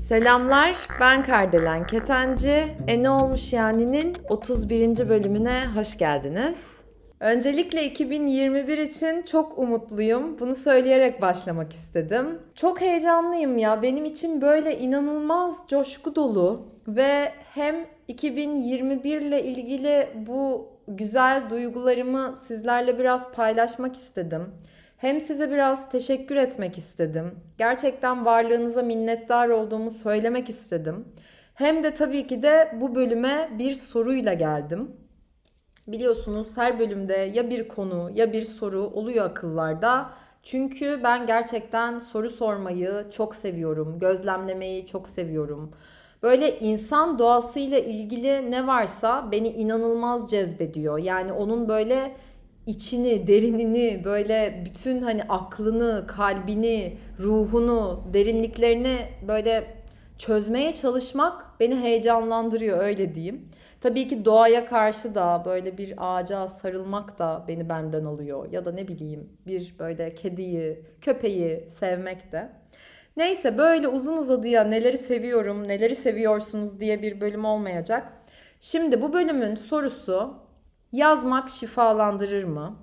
Selamlar, ben Kardelen Ketenci. E ne olmuş yani'nin 31. bölümüne hoş geldiniz. Öncelikle 2021 için çok umutluyum. Bunu söyleyerek başlamak istedim. Çok heyecanlıyım ya. Benim için böyle inanılmaz coşku dolu ve hem 2021 ile ilgili bu güzel duygularımı sizlerle biraz paylaşmak istedim. Hem size biraz teşekkür etmek istedim. Gerçekten varlığınıza minnettar olduğumu söylemek istedim. Hem de tabii ki de bu bölüme bir soruyla geldim. Biliyorsunuz her bölümde ya bir konu ya bir soru oluyor akıllarda. Çünkü ben gerçekten soru sormayı çok seviyorum. Gözlemlemeyi çok seviyorum. Böyle insan doğasıyla ilgili ne varsa beni inanılmaz cezbediyor. Yani onun böyle içini, derinini, böyle bütün hani aklını, kalbini, ruhunu, derinliklerini böyle çözmeye çalışmak beni heyecanlandırıyor öyle diyeyim. Tabii ki doğaya karşı da böyle bir ağaca sarılmak da beni benden alıyor. Ya da ne bileyim bir böyle kediyi, köpeği sevmek de. Neyse böyle uzun uzadıya neleri seviyorum, neleri seviyorsunuz diye bir bölüm olmayacak. Şimdi bu bölümün sorusu yazmak şifalandırır mı?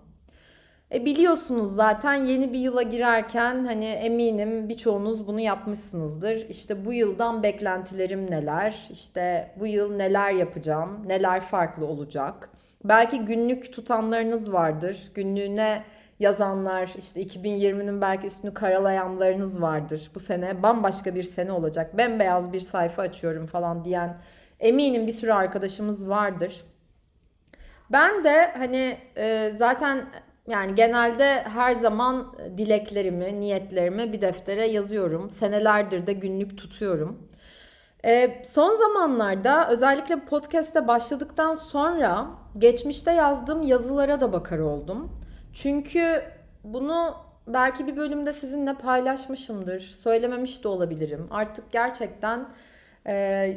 E biliyorsunuz zaten yeni bir yıla girerken hani eminim birçoğunuz bunu yapmışsınızdır. İşte bu yıldan beklentilerim neler? İşte bu yıl neler yapacağım? Neler farklı olacak? Belki günlük tutanlarınız vardır. Günlüğüne yazanlar, işte 2020'nin belki üstünü karalayanlarınız vardır. Bu sene bambaşka bir sene olacak. Bembeyaz bir sayfa açıyorum falan diyen eminim bir sürü arkadaşımız vardır. Ben de hani e, zaten yani genelde her zaman dileklerimi, niyetlerimi bir deftere yazıyorum. Senelerdir de günlük tutuyorum. Ee, son zamanlarda özellikle podcast'te başladıktan sonra geçmişte yazdığım yazılara da bakar oldum. Çünkü bunu belki bir bölümde sizinle paylaşmışımdır. Söylememiş de olabilirim. Artık gerçekten e,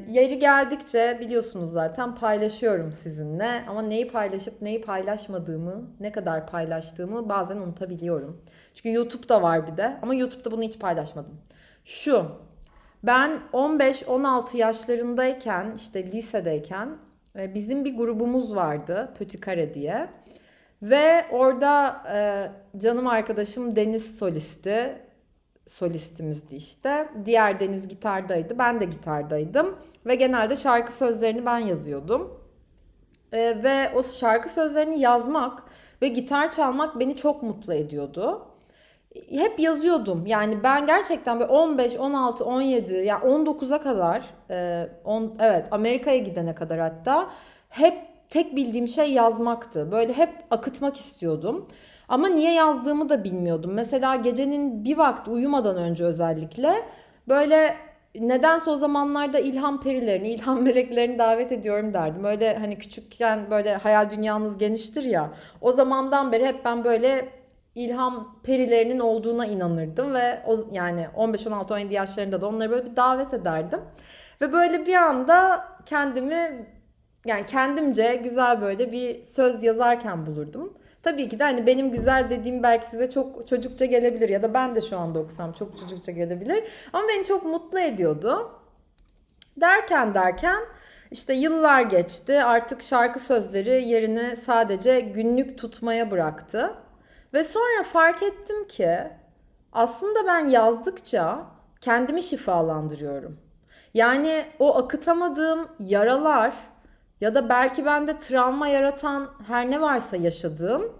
yeri geldikçe biliyorsunuz zaten paylaşıyorum sizinle. Ama neyi paylaşıp neyi paylaşmadığımı, ne kadar paylaştığımı bazen unutabiliyorum. Çünkü YouTube'da var bir de ama YouTube'da bunu hiç paylaşmadım. Şu, ben 15-16 yaşlarındayken, işte lisedeyken e, bizim bir grubumuz vardı, Pötikare diye. Ve orada e, canım arkadaşım Deniz solisti, solistimizdi işte. Diğer Deniz gitardaydı, ben de gitardaydım. Ve genelde şarkı sözlerini ben yazıyordum. E, ve o şarkı sözlerini yazmak ve gitar çalmak beni çok mutlu ediyordu. Hep yazıyordum. Yani ben gerçekten böyle 15, 16, 17 yani 19'a kadar, e, on, evet Amerika'ya gidene kadar hatta hep tek bildiğim şey yazmaktı. Böyle hep akıtmak istiyordum. Ama niye yazdığımı da bilmiyordum. Mesela gecenin bir vakti uyumadan önce özellikle böyle nedense o zamanlarda ilham perilerini, ilham meleklerini davet ediyorum derdim. Öyle hani küçükken böyle hayal dünyanız geniştir ya. O zamandan beri hep ben böyle ilham perilerinin olduğuna inanırdım ve o yani 15 16 17 yaşlarında da onları böyle bir davet ederdim. Ve böyle bir anda kendimi yani kendimce güzel böyle bir söz yazarken bulurdum. Tabii ki de hani benim güzel dediğim belki size çok çocukça gelebilir ya da ben de şu anda okusam çok çocukça gelebilir. Ama beni çok mutlu ediyordu. Derken derken işte yıllar geçti. Artık şarkı sözleri yerini sadece günlük tutmaya bıraktı. Ve sonra fark ettim ki aslında ben yazdıkça kendimi şifalandırıyorum. Yani o akıtamadığım yaralar ya da belki bende travma yaratan her ne varsa yaşadığım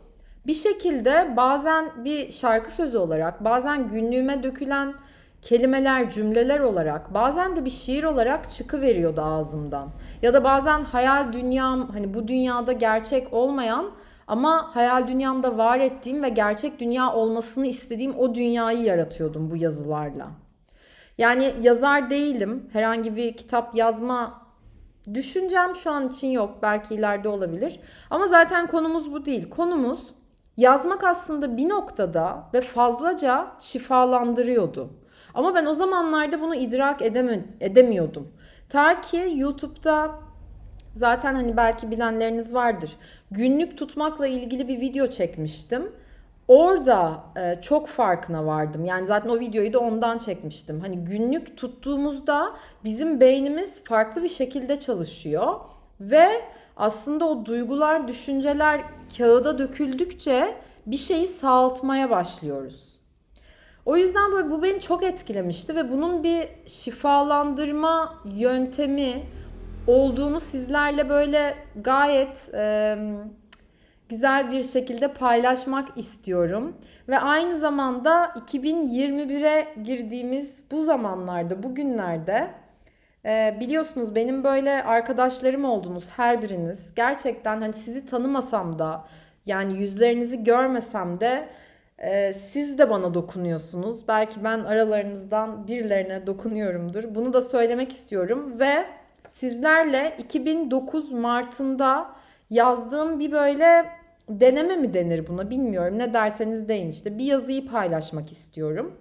bir şekilde bazen bir şarkı sözü olarak, bazen günlüğüme dökülen kelimeler, cümleler olarak, bazen de bir şiir olarak çıkıveriyordu ağzımdan. Ya da bazen hayal dünyam, hani bu dünyada gerçek olmayan ama hayal dünyamda var ettiğim ve gerçek dünya olmasını istediğim o dünyayı yaratıyordum bu yazılarla. Yani yazar değilim. Herhangi bir kitap yazma Düşüncem şu an için yok. Belki ileride olabilir. Ama zaten konumuz bu değil. Konumuz yazmak aslında bir noktada ve fazlaca şifalandırıyordu. Ama ben o zamanlarda bunu idrak edeme, edemiyordum. Ta ki YouTube'da Zaten hani belki bilenleriniz vardır. Günlük tutmakla ilgili bir video çekmiştim. Orada e, çok farkına vardım. Yani zaten o videoyu da ondan çekmiştim. Hani günlük tuttuğumuzda bizim beynimiz farklı bir şekilde çalışıyor ve aslında o duygular, düşünceler kağıda döküldükçe bir şeyi sağaltmaya başlıyoruz. O yüzden böyle bu beni çok etkilemişti ve bunun bir şifalandırma yöntemi olduğunu sizlerle böyle gayet e, güzel bir şekilde paylaşmak istiyorum. Ve aynı zamanda 2021'e girdiğimiz bu zamanlarda, bugünlerde e, biliyorsunuz benim böyle arkadaşlarım oldunuz her biriniz. Gerçekten hani sizi tanımasam da yani yüzlerinizi görmesem de e, siz de bana dokunuyorsunuz. Belki ben aralarınızdan birilerine dokunuyorumdur. Bunu da söylemek istiyorum ve sizlerle 2009 Mart'ında yazdığım bir böyle deneme mi denir buna bilmiyorum. Ne derseniz deyin işte bir yazıyı paylaşmak istiyorum.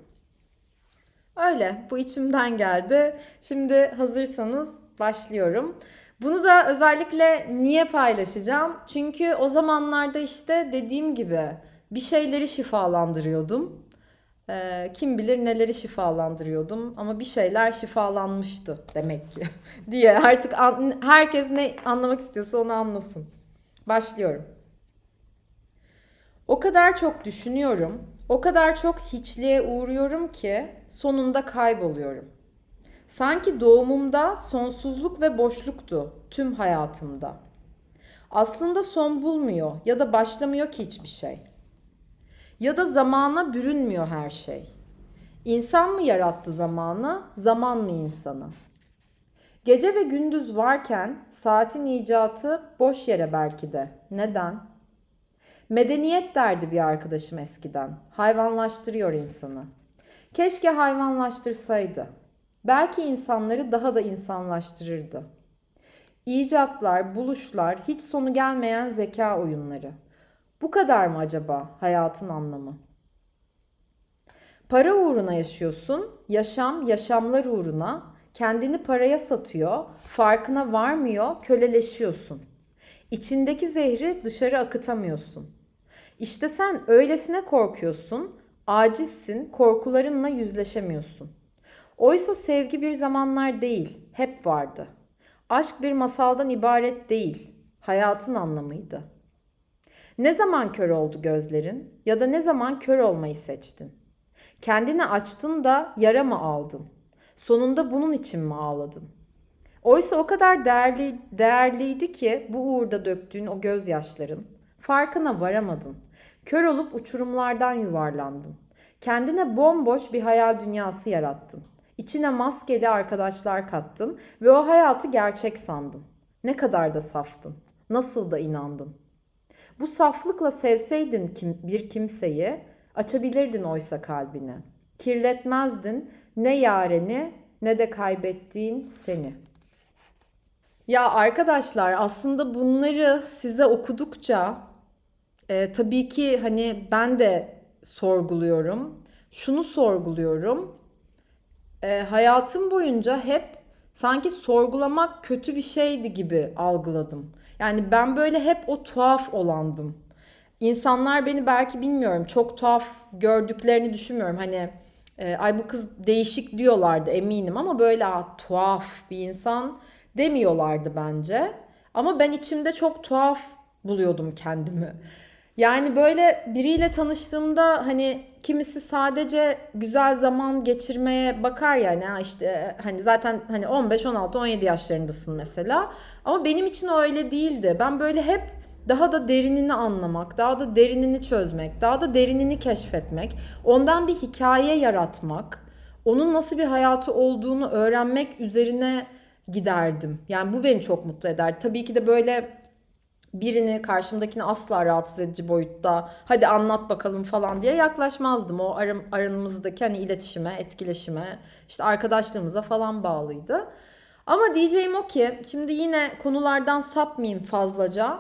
Öyle bu içimden geldi. Şimdi hazırsanız başlıyorum. Bunu da özellikle niye paylaşacağım? Çünkü o zamanlarda işte dediğim gibi bir şeyleri şifalandırıyordum. Ee, kim bilir neleri şifalandırıyordum ama bir şeyler şifalanmıştı demek ki diye artık herkes ne anlamak istiyorsa onu anlasın. Başlıyorum. O kadar çok düşünüyorum, o kadar çok hiçliğe uğruyorum ki sonunda kayboluyorum. Sanki doğumumda sonsuzluk ve boşluktu tüm hayatımda. Aslında son bulmuyor ya da başlamıyor ki hiçbir şey. Ya da zamana bürünmüyor her şey. İnsan mı yarattı zamanı, zaman mı insanı? Gece ve gündüz varken saatin icatı boş yere belki de. Neden? Medeniyet derdi bir arkadaşım eskiden. Hayvanlaştırıyor insanı. Keşke hayvanlaştırsaydı. Belki insanları daha da insanlaştırırdı. İcatlar, buluşlar, hiç sonu gelmeyen zeka oyunları. Bu kadar mı acaba hayatın anlamı? Para uğruna yaşıyorsun, yaşam yaşamlar uğruna, kendini paraya satıyor, farkına varmıyor, köleleşiyorsun. İçindeki zehri dışarı akıtamıyorsun. İşte sen öylesine korkuyorsun, acizsin, korkularınla yüzleşemiyorsun. Oysa sevgi bir zamanlar değil, hep vardı. Aşk bir masaldan ibaret değil, hayatın anlamıydı. Ne zaman kör oldu gözlerin ya da ne zaman kör olmayı seçtin? Kendini açtın da yara mı aldın? Sonunda bunun için mi ağladın? Oysa o kadar değerli, değerliydi ki bu uğurda döktüğün o gözyaşların. Farkına varamadın. Kör olup uçurumlardan yuvarlandın. Kendine bomboş bir hayal dünyası yarattın. İçine maskeli arkadaşlar kattın ve o hayatı gerçek sandın. Ne kadar da saftın. Nasıl da inandın. Bu saflıkla sevseydin kim, bir kimseyi açabilirdin oysa kalbini. Kirletmezdin ne yareni ne de kaybettiğin seni. Ya arkadaşlar aslında bunları size okudukça e, tabii ki hani ben de sorguluyorum. Şunu sorguluyorum. E, hayatım boyunca hep sanki sorgulamak kötü bir şeydi gibi algıladım. Yani ben böyle hep o tuhaf olandım. İnsanlar beni belki bilmiyorum çok tuhaf gördüklerini düşünmüyorum. Hani e, ay bu kız değişik diyorlardı eminim ama böyle ah, tuhaf bir insan demiyorlardı bence. Ama ben içimde çok tuhaf buluyordum kendimi. Yani böyle biriyle tanıştığımda hani kimisi sadece güzel zaman geçirmeye bakar yani ha işte hani zaten hani 15 16 17 yaşlarındasın mesela. Ama benim için o öyle değildi. Ben böyle hep daha da derinini anlamak, daha da derinini çözmek, daha da derinini keşfetmek, ondan bir hikaye yaratmak, onun nasıl bir hayatı olduğunu öğrenmek üzerine giderdim. Yani bu beni çok mutlu eder. Tabii ki de böyle birini karşımdakini asla rahatsız edici boyutta hadi anlat bakalım falan diye yaklaşmazdım. O aram, aramızdaki hani iletişime, etkileşime, işte arkadaşlığımıza falan bağlıydı. Ama diyeceğim o ki şimdi yine konulardan sapmayayım fazlaca.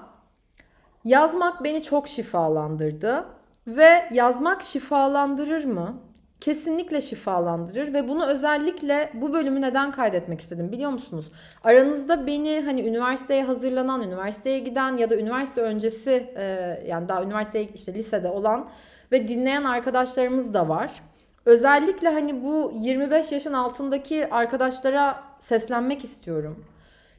Yazmak beni çok şifalandırdı ve yazmak şifalandırır mı? Kesinlikle şifalandırır ve bunu özellikle bu bölümü neden kaydetmek istedim biliyor musunuz? Aranızda beni hani üniversiteye hazırlanan, üniversiteye giden ya da üniversite öncesi e, yani daha üniversiteye işte lisede olan ve dinleyen arkadaşlarımız da var. Özellikle hani bu 25 yaşın altındaki arkadaşlara seslenmek istiyorum.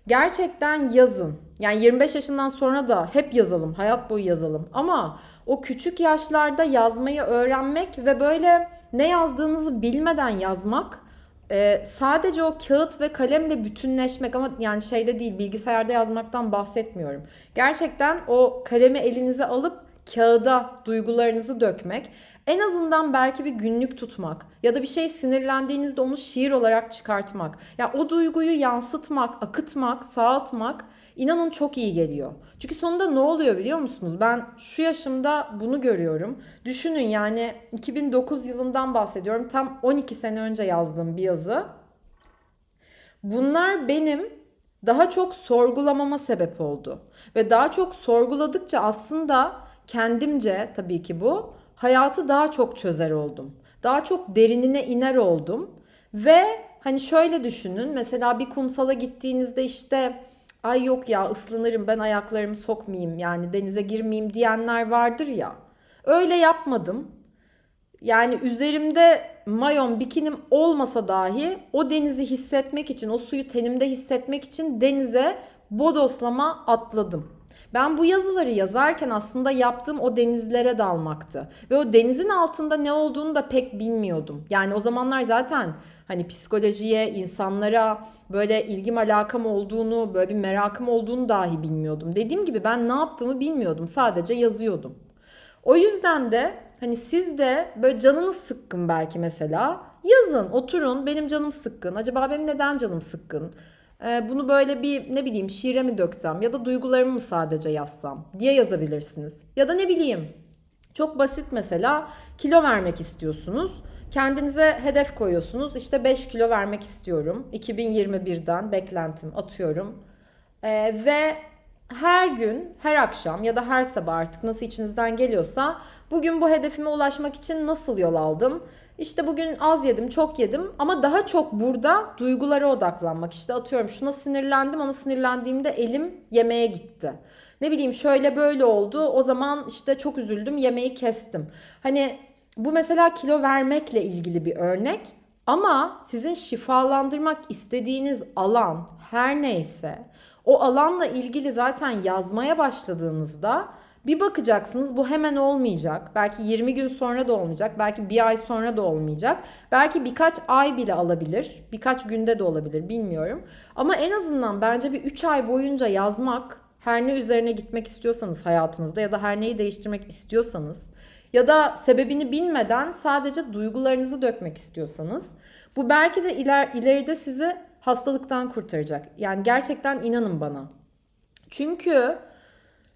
Gerçekten yazın. Yani 25 yaşından sonra da hep yazalım, hayat boyu yazalım. Ama o küçük yaşlarda yazmayı öğrenmek ve böyle ne yazdığınızı bilmeden yazmak e, sadece o kağıt ve kalemle bütünleşmek ama yani şeyde değil bilgisayarda yazmaktan bahsetmiyorum. Gerçekten o kalemi elinize alıp kağıda duygularınızı dökmek en azından belki bir günlük tutmak ya da bir şey sinirlendiğinizde onu şiir olarak çıkartmak. Ya yani o duyguyu yansıtmak, akıtmak, sağaltmak inanın çok iyi geliyor. Çünkü sonunda ne oluyor biliyor musunuz? Ben şu yaşımda bunu görüyorum. Düşünün yani 2009 yılından bahsediyorum. Tam 12 sene önce yazdığım bir yazı. Bunlar benim daha çok sorgulamama sebep oldu. Ve daha çok sorguladıkça aslında kendimce tabii ki bu hayatı daha çok çözer oldum. Daha çok derinine iner oldum. Ve hani şöyle düşünün mesela bir kumsala gittiğinizde işte ay yok ya ıslanırım ben ayaklarımı sokmayayım yani denize girmeyeyim diyenler vardır ya. Öyle yapmadım. Yani üzerimde mayon, bikinim olmasa dahi o denizi hissetmek için, o suyu tenimde hissetmek için denize bodoslama atladım. Ben bu yazıları yazarken aslında yaptığım o denizlere dalmaktı. Ve o denizin altında ne olduğunu da pek bilmiyordum. Yani o zamanlar zaten hani psikolojiye, insanlara böyle ilgim alakam olduğunu, böyle bir merakım olduğunu dahi bilmiyordum. Dediğim gibi ben ne yaptığımı bilmiyordum. Sadece yazıyordum. O yüzden de hani siz de böyle canınız sıkkın belki mesela yazın, oturun. Benim canım sıkkın. Acaba benim neden canım sıkkın? Ee, bunu böyle bir ne bileyim şiire mi döksem ya da duygularımı mı sadece yazsam diye yazabilirsiniz. Ya da ne bileyim çok basit mesela kilo vermek istiyorsunuz. Kendinize hedef koyuyorsunuz. İşte 5 kilo vermek istiyorum. 2021'den beklentim atıyorum. Ee, ve her gün, her akşam ya da her sabah artık nasıl içinizden geliyorsa bugün bu hedefime ulaşmak için nasıl yol aldım? İşte bugün az yedim, çok yedim ama daha çok burada duygulara odaklanmak. İşte atıyorum şuna sinirlendim, ona sinirlendiğimde elim yemeğe gitti. Ne bileyim şöyle böyle oldu. O zaman işte çok üzüldüm, yemeği kestim. Hani bu mesela kilo vermekle ilgili bir örnek ama sizin şifalandırmak istediğiniz alan her neyse o alanla ilgili zaten yazmaya başladığınızda bir bakacaksınız bu hemen olmayacak. Belki 20 gün sonra da olmayacak. Belki bir ay sonra da olmayacak. Belki birkaç ay bile alabilir. Birkaç günde de olabilir bilmiyorum. Ama en azından bence bir 3 ay boyunca yazmak her ne üzerine gitmek istiyorsanız hayatınızda ya da her neyi değiştirmek istiyorsanız ya da sebebini bilmeden sadece duygularınızı dökmek istiyorsanız bu belki de iler, ileride sizi hastalıktan kurtaracak. Yani gerçekten inanın bana. Çünkü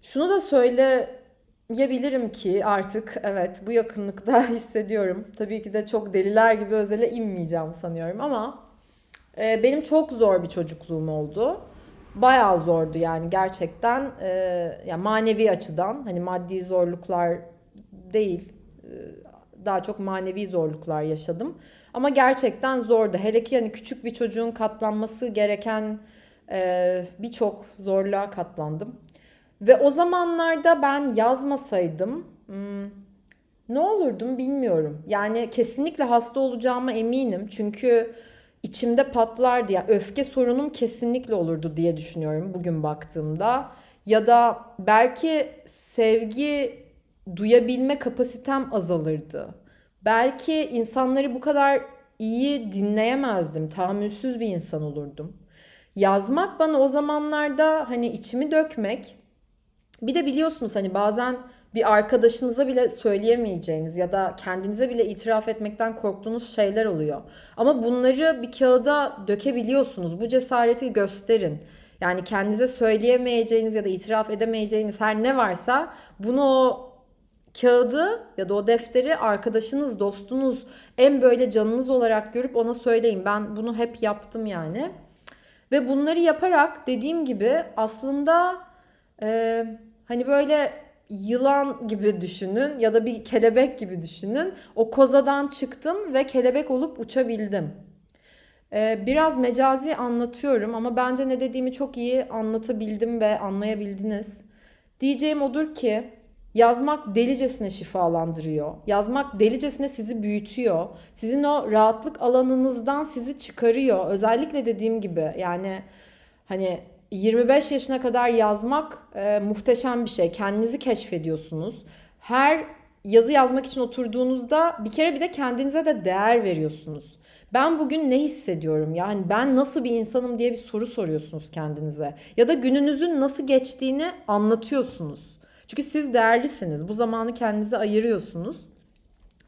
şunu da söyleyebilirim ki artık evet bu yakınlıkta hissediyorum. Tabii ki de çok deliler gibi özele inmeyeceğim sanıyorum ama e, benim çok zor bir çocukluğum oldu. Bayağı zordu yani gerçekten e, yani manevi açıdan hani maddi zorluklar değil e, daha çok manevi zorluklar yaşadım. Ama gerçekten zordu. Hele ki hani küçük bir çocuğun katlanması gereken e, birçok zorluğa katlandım. Ve o zamanlarda ben yazmasaydım hmm, ne olurdum bilmiyorum. Yani kesinlikle hasta olacağıma eminim. Çünkü içimde patlardı. Yani öfke sorunum kesinlikle olurdu diye düşünüyorum bugün baktığımda. Ya da belki sevgi duyabilme kapasitem azalırdı. Belki insanları bu kadar iyi dinleyemezdim. Tahammülsüz bir insan olurdum. Yazmak bana o zamanlarda hani içimi dökmek bir de biliyorsunuz hani bazen bir arkadaşınıza bile söyleyemeyeceğiniz ya da kendinize bile itiraf etmekten korktuğunuz şeyler oluyor. Ama bunları bir kağıda dökebiliyorsunuz. Bu cesareti gösterin. Yani kendinize söyleyemeyeceğiniz ya da itiraf edemeyeceğiniz her ne varsa bunu o kağıdı ya da o defteri arkadaşınız, dostunuz, en böyle canınız olarak görüp ona söyleyin. Ben bunu hep yaptım yani. Ve bunları yaparak dediğim gibi aslında e, Hani böyle yılan gibi düşünün ya da bir kelebek gibi düşünün. O kozadan çıktım ve kelebek olup uçabildim. Ee, biraz mecazi anlatıyorum ama bence ne dediğimi çok iyi anlatabildim ve anlayabildiniz. Diyeceğim odur ki yazmak delicesine şifalandırıyor. Yazmak delicesine sizi büyütüyor. Sizin o rahatlık alanınızdan sizi çıkarıyor. Özellikle dediğim gibi yani hani 25 yaşına kadar yazmak e, muhteşem bir şey. Kendinizi keşfediyorsunuz. Her yazı yazmak için oturduğunuzda bir kere bir de kendinize de değer veriyorsunuz. Ben bugün ne hissediyorum? Yani ben nasıl bir insanım diye bir soru soruyorsunuz kendinize. Ya da gününüzün nasıl geçtiğini anlatıyorsunuz. Çünkü siz değerlisiniz. Bu zamanı kendinize ayırıyorsunuz.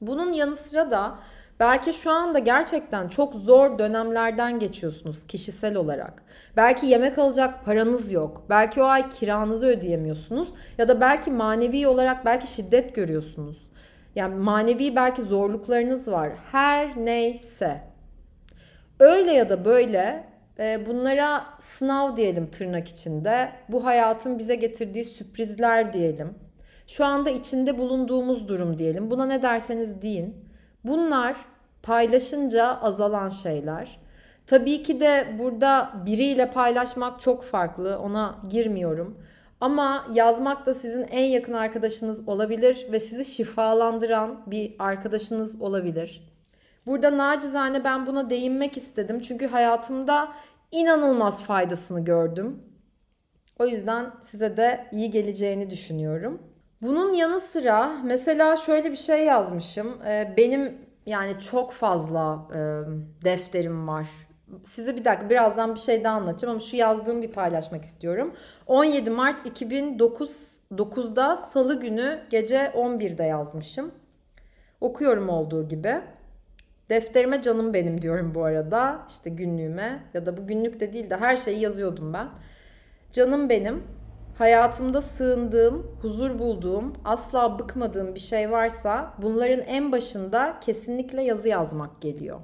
Bunun yanı sıra da belki şu anda gerçekten çok zor dönemlerden geçiyorsunuz kişisel olarak. Belki yemek alacak paranız yok. Belki o ay kiranızı ödeyemiyorsunuz ya da belki manevi olarak belki şiddet görüyorsunuz. Yani manevi belki zorluklarınız var. Her neyse. Öyle ya da böyle bunlara sınav diyelim tırnak içinde. Bu hayatın bize getirdiği sürprizler diyelim. Şu anda içinde bulunduğumuz durum diyelim. Buna ne derseniz deyin. Bunlar paylaşınca azalan şeyler. Tabii ki de burada biriyle paylaşmak çok farklı. Ona girmiyorum. Ama yazmak da sizin en yakın arkadaşınız olabilir ve sizi şifalandıran bir arkadaşınız olabilir. Burada nacizane ben buna değinmek istedim. Çünkü hayatımda inanılmaz faydasını gördüm. O yüzden size de iyi geleceğini düşünüyorum. Bunun yanı sıra mesela şöyle bir şey yazmışım. Ee, benim yani çok fazla e, defterim var. Size bir dakika birazdan bir şey daha anlatacağım ama şu yazdığım bir paylaşmak istiyorum. 17 Mart 2009'da Salı günü gece 11'de yazmışım. Okuyorum olduğu gibi. Defterime canım benim diyorum bu arada. İşte günlüğüme ya da bu günlük de değil de her şeyi yazıyordum ben. Canım benim. Hayatımda sığındığım, huzur bulduğum, asla bıkmadığım bir şey varsa bunların en başında kesinlikle yazı yazmak geliyor.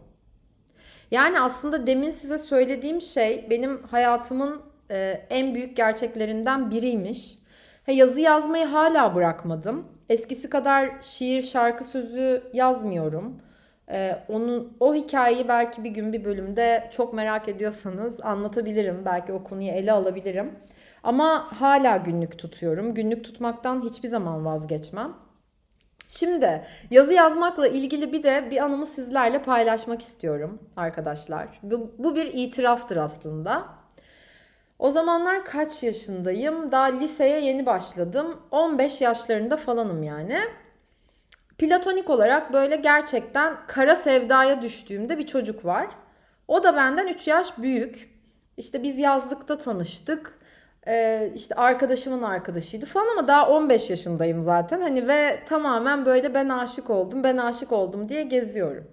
Yani aslında demin size söylediğim şey benim hayatımın e, en büyük gerçeklerinden biriymiş. He, yazı yazmayı hala bırakmadım. Eskisi kadar şiir, şarkı sözü yazmıyorum. Ee, onun o hikayeyi belki bir gün bir bölümde çok merak ediyorsanız anlatabilirim. Belki o konuyu ele alabilirim. Ama hala günlük tutuyorum. Günlük tutmaktan hiçbir zaman vazgeçmem. Şimdi yazı yazmakla ilgili bir de bir anımı sizlerle paylaşmak istiyorum arkadaşlar. Bu, bu bir itiraftır aslında. O zamanlar kaç yaşındayım? Daha liseye yeni başladım. 15 yaşlarında falanım yani. Platonik olarak böyle gerçekten kara sevdaya düştüğümde bir çocuk var. O da benden 3 yaş büyük. İşte biz yazlıkta tanıştık. Ee, işte arkadaşımın arkadaşıydı falan ama daha 15 yaşındayım zaten. Hani ve tamamen böyle ben aşık oldum, ben aşık oldum diye geziyorum.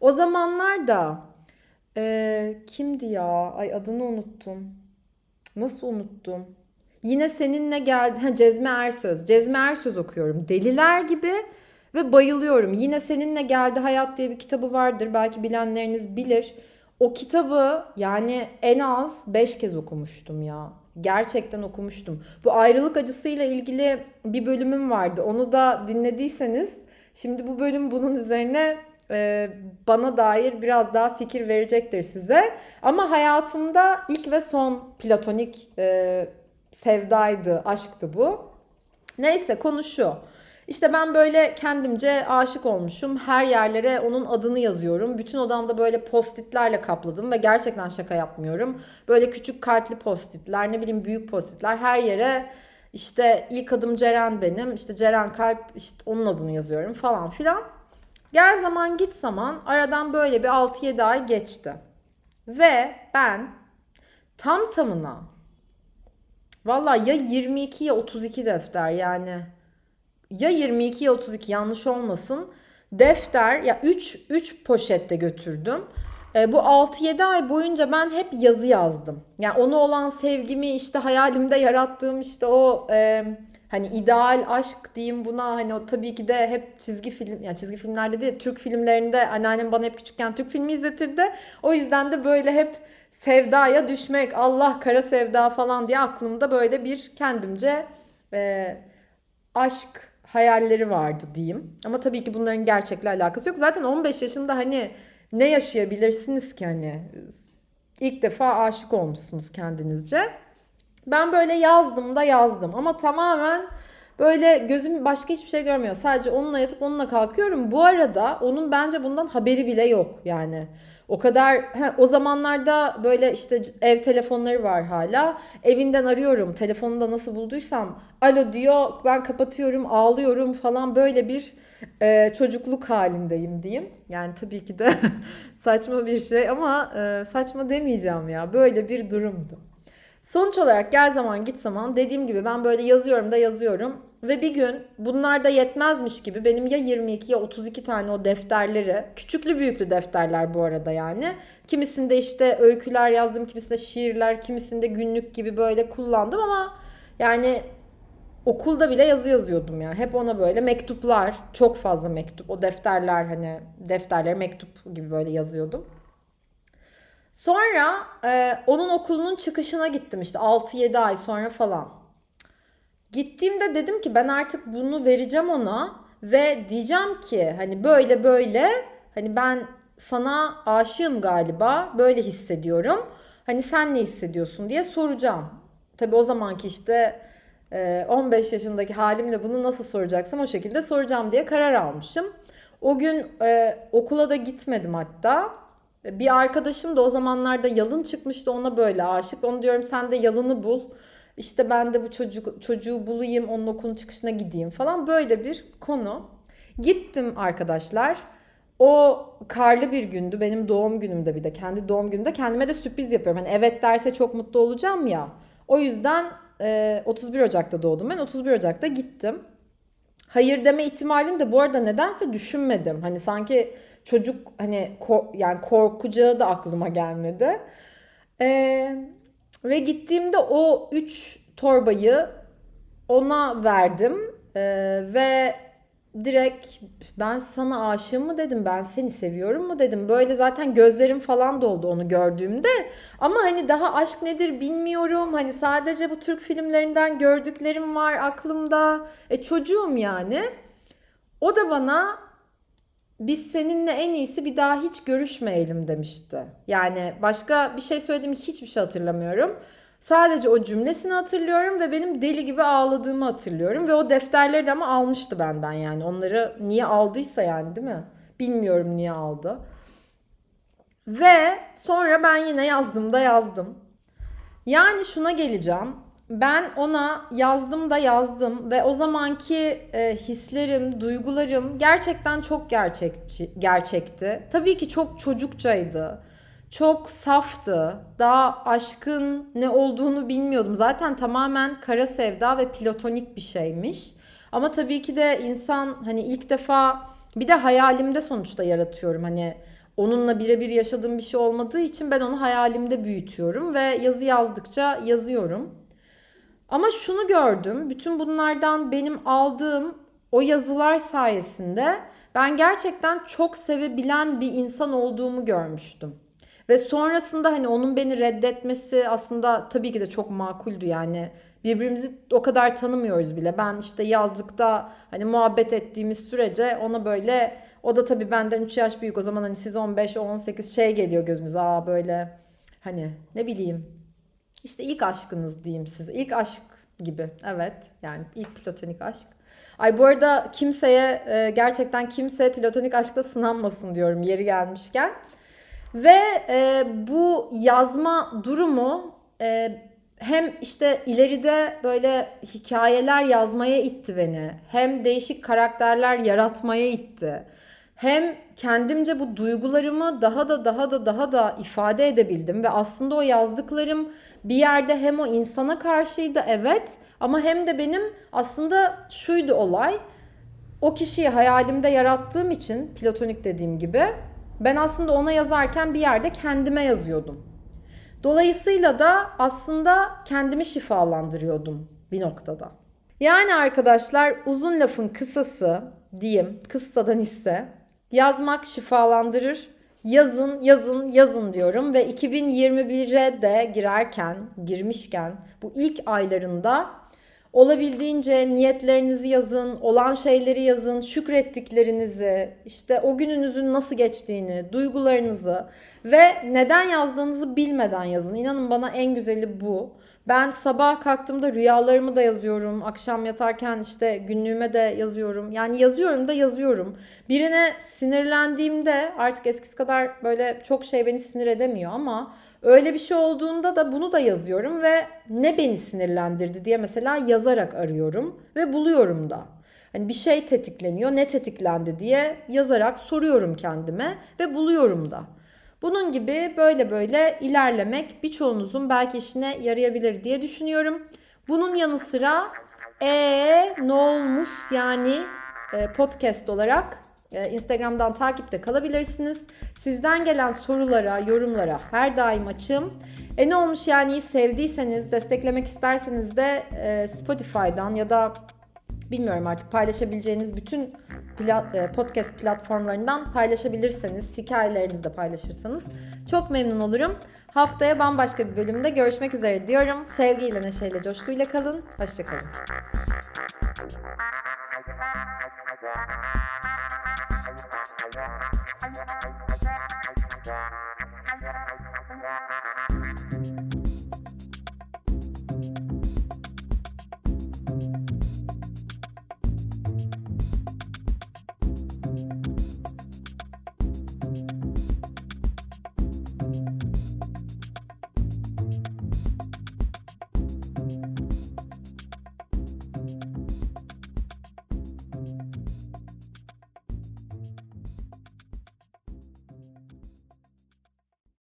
O zamanlar da e, kimdi ya? Ay adını unuttum. Nasıl unuttum? Yine seninle geldi. Ha, Cezmi Ersöz. Cezmi Ersöz okuyorum. Deliler gibi ve bayılıyorum. Yine seninle geldi hayat diye bir kitabı vardır. Belki bilenleriniz bilir. O kitabı yani en az 5 kez okumuştum ya. Gerçekten okumuştum. Bu ayrılık acısıyla ilgili bir bölümüm vardı. Onu da dinlediyseniz şimdi bu bölüm bunun üzerine e, bana dair biraz daha fikir verecektir size. Ama hayatımda ilk ve son platonik e, sevdaydı, aşktı bu. Neyse konu şu. İşte ben böyle kendimce aşık olmuşum. Her yerlere onun adını yazıyorum. Bütün odamda böyle postitlerle kapladım ve gerçekten şaka yapmıyorum. Böyle küçük kalpli postitler, ne bileyim büyük postitler her yere işte ilk adım Ceren benim. İşte Ceren kalp işte onun adını yazıyorum falan filan. Gel zaman git zaman aradan böyle bir 6-7 ay geçti. Ve ben tam tamına valla ya 22 ya 32 defter yani ya 22 ya 32 yanlış olmasın. Defter ya 3 3 poşette götürdüm. E, bu 6-7 ay boyunca ben hep yazı yazdım. Yani ona olan sevgimi işte hayalimde yarattığım işte o e, hani ideal aşk diyeyim buna hani o tabii ki de hep çizgi film yani çizgi filmlerde değil Türk filmlerinde anneannem bana hep küçükken Türk filmi izletirdi. O yüzden de böyle hep sevdaya düşmek Allah kara sevda falan diye aklımda böyle bir kendimce e, aşk hayalleri vardı diyeyim. Ama tabii ki bunların gerçekle alakası yok. Zaten 15 yaşında hani ne yaşayabilirsiniz ki hani ilk defa aşık olmuşsunuz kendinizce. Ben böyle yazdım da yazdım ama tamamen böyle gözüm başka hiçbir şey görmüyor. Sadece onunla yatıp onunla kalkıyorum. Bu arada onun bence bundan haberi bile yok yani. O kadar he, o zamanlarda böyle işte ev telefonları var hala. Evinden arıyorum. Telefonunu da nasıl bulduysam alo diyor. Ben kapatıyorum, ağlıyorum falan böyle bir e, çocukluk halindeyim diyeyim. Yani tabii ki de saçma bir şey ama e, saçma demeyeceğim ya. Böyle bir durumdu. Sonuç olarak gel zaman git zaman dediğim gibi ben böyle yazıyorum da yazıyorum. Ve bir gün bunlar da yetmezmiş gibi benim ya 22 ya 32 tane o defterleri, küçüklü büyüklü defterler bu arada yani. Kimisinde işte öyküler yazdım, kimisinde şiirler, kimisinde günlük gibi böyle kullandım ama yani okulda bile yazı yazıyordum ya. Hep ona böyle mektuplar, çok fazla mektup. O defterler hani defterler mektup gibi böyle yazıyordum. Sonra e, onun okulunun çıkışına gittim işte 6-7 ay sonra falan. Gittiğimde dedim ki ben artık bunu vereceğim ona ve diyeceğim ki hani böyle böyle hani ben sana aşığım galiba böyle hissediyorum. Hani sen ne hissediyorsun diye soracağım. Tabii o zamanki işte 15 yaşındaki halimle bunu nasıl soracaksam o şekilde soracağım diye karar almışım. O gün e, okula da gitmedim hatta. Bir arkadaşım da o zamanlarda yalın çıkmıştı ona böyle aşık. Onu diyorum sen de yalını bul. İşte ben de bu çocuk, çocuğu bulayım onun okulun çıkışına gideyim falan böyle bir konu. Gittim arkadaşlar. O karlı bir gündü. Benim doğum günümde bir de. Kendi doğum günümde kendime de sürpriz yapıyorum. Hani evet derse çok mutlu olacağım ya. O yüzden 31 Ocak'ta doğdum ben. 31 Ocak'ta gittim. Hayır deme ihtimalini de bu arada nedense düşünmedim. Hani sanki çocuk hani kor, yani korkacağı da aklıma gelmedi. Ee, ve gittiğimde o 3 torbayı ona verdim. Ee, ve direkt ben sana aşığım mı dedim ben seni seviyorum mu dedim. Böyle zaten gözlerim falan doldu onu gördüğümde. Ama hani daha aşk nedir bilmiyorum. Hani sadece bu Türk filmlerinden gördüklerim var aklımda. E çocuğum yani. O da bana biz seninle en iyisi bir daha hiç görüşmeyelim demişti yani başka bir şey söylediğimi hiçbir şey hatırlamıyorum Sadece o cümlesini hatırlıyorum ve benim deli gibi ağladığımı hatırlıyorum. Ve o defterleri de ama almıştı benden yani. Onları niye aldıysa yani değil mi? Bilmiyorum niye aldı. Ve sonra ben yine yazdım da yazdım. Yani şuna geleceğim. Ben ona yazdım da yazdım ve o zamanki e, hislerim, duygularım gerçekten çok gerçekçi, gerçekti. Tabii ki çok çocukçaydı çok saftı. Daha aşkın ne olduğunu bilmiyordum. Zaten tamamen kara sevda ve platonik bir şeymiş. Ama tabii ki de insan hani ilk defa bir de hayalimde sonuçta yaratıyorum. Hani onunla birebir yaşadığım bir şey olmadığı için ben onu hayalimde büyütüyorum ve yazı yazdıkça yazıyorum. Ama şunu gördüm. Bütün bunlardan benim aldığım o yazılar sayesinde ben gerçekten çok sevebilen bir insan olduğumu görmüştüm. Ve sonrasında hani onun beni reddetmesi aslında tabii ki de çok makuldü yani. Birbirimizi o kadar tanımıyoruz bile. Ben işte yazlıkta hani muhabbet ettiğimiz sürece ona böyle o da tabii benden 3 yaş büyük o zaman hani siz 15 18 şey geliyor gözünüze. Aa böyle hani ne bileyim işte ilk aşkınız diyeyim size. İlk aşk gibi evet yani ilk platonik aşk. Ay bu arada kimseye e, gerçekten kimse platonik aşkla sınanmasın diyorum yeri gelmişken. Ve e, bu yazma durumu e, hem işte ileride böyle hikayeler yazmaya itti beni. Hem değişik karakterler yaratmaya itti. Hem kendimce bu duygularımı daha da daha da daha da ifade edebildim ve aslında o yazdıklarım bir yerde hem o insana karşıydı evet ama hem de benim aslında şuydu olay. O kişiyi hayalimde yarattığım için platonik dediğim gibi ben aslında ona yazarken bir yerde kendime yazıyordum. Dolayısıyla da aslında kendimi şifalandırıyordum bir noktada. Yani arkadaşlar uzun lafın kısası diyeyim kıssadan ise yazmak şifalandırır. Yazın, yazın, yazın diyorum ve 2021'e de girerken, girmişken bu ilk aylarında Olabildiğince niyetlerinizi yazın, olan şeyleri yazın, şükrettiklerinizi, işte o gününüzün nasıl geçtiğini, duygularınızı ve neden yazdığınızı bilmeden yazın. İnanın bana en güzeli bu. Ben sabah kalktığımda rüyalarımı da yazıyorum. Akşam yatarken işte günlüğüme de yazıyorum. Yani yazıyorum da yazıyorum. Birine sinirlendiğimde artık eskisi kadar böyle çok şey beni sinir edemiyor ama öyle bir şey olduğunda da bunu da yazıyorum ve ne beni sinirlendirdi diye mesela yazarak arıyorum ve buluyorum da. Hani bir şey tetikleniyor, ne tetiklendi diye yazarak soruyorum kendime ve buluyorum da. Bunun gibi böyle böyle ilerlemek birçoğunuzun belki işine yarayabilir diye düşünüyorum. Bunun yanı sıra e ne olmuş yani e, podcast olarak e, Instagram'dan takipte kalabilirsiniz. Sizden gelen sorulara, yorumlara her daim açım. E ne olmuş yani sevdiyseniz, desteklemek isterseniz de e, Spotify'dan ya da bilmiyorum artık paylaşabileceğiniz bütün plat, e, podcast platformlarından paylaşabilirseniz, hikayelerinizi de paylaşırsanız çok memnun olurum. Haftaya bambaşka bir bölümde görüşmek üzere diyorum. Sevgiyle, neşeyle, coşkuyla kalın. Hoşçakalın. Thank